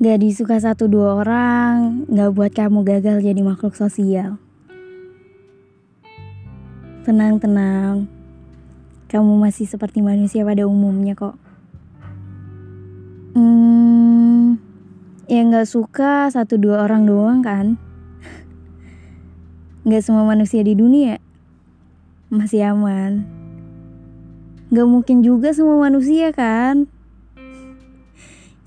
Gak disuka satu dua orang, gak buat kamu gagal jadi makhluk sosial. Tenang, tenang. Kamu masih seperti manusia pada umumnya kok. Hmm, yang gak suka satu dua orang doang kan? Gak semua manusia di dunia masih aman. Gak mungkin juga semua manusia kan?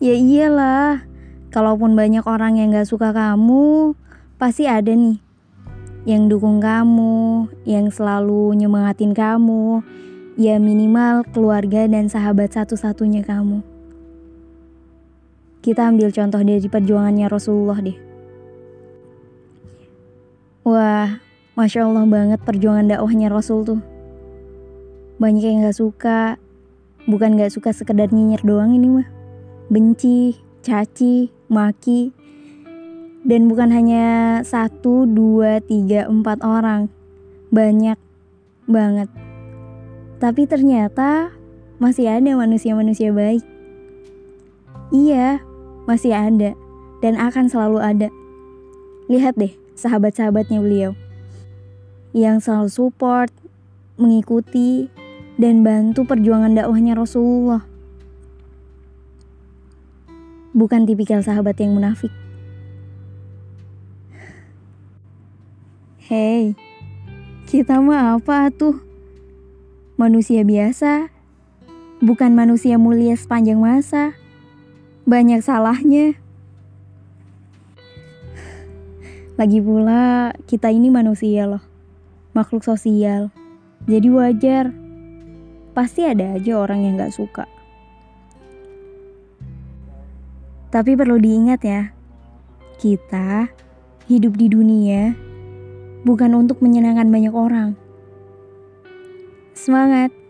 Ya iyalah, Kalaupun banyak orang yang gak suka kamu, pasti ada nih yang dukung kamu, yang selalu nyemangatin kamu, ya minimal keluarga dan sahabat satu-satunya kamu. Kita ambil contoh dari perjuangannya Rasulullah deh. Wah, Masya Allah banget perjuangan dakwahnya Rasul tuh. Banyak yang gak suka, bukan gak suka sekedar nyinyir doang ini mah. Benci, caci, maki, dan bukan hanya satu, dua, tiga, empat orang, banyak banget. Tapi ternyata masih ada manusia-manusia baik. Iya, masih ada dan akan selalu ada. Lihat deh sahabat-sahabatnya beliau yang selalu support, mengikuti, dan bantu perjuangan dakwahnya Rasulullah bukan tipikal sahabat yang munafik. Hei, kita mah apa tuh? Manusia biasa, bukan manusia mulia sepanjang masa. Banyak salahnya. Lagi pula, kita ini manusia loh, makhluk sosial. Jadi wajar, pasti ada aja orang yang gak suka. Tapi perlu diingat ya, kita hidup di dunia bukan untuk menyenangkan banyak orang. Semangat!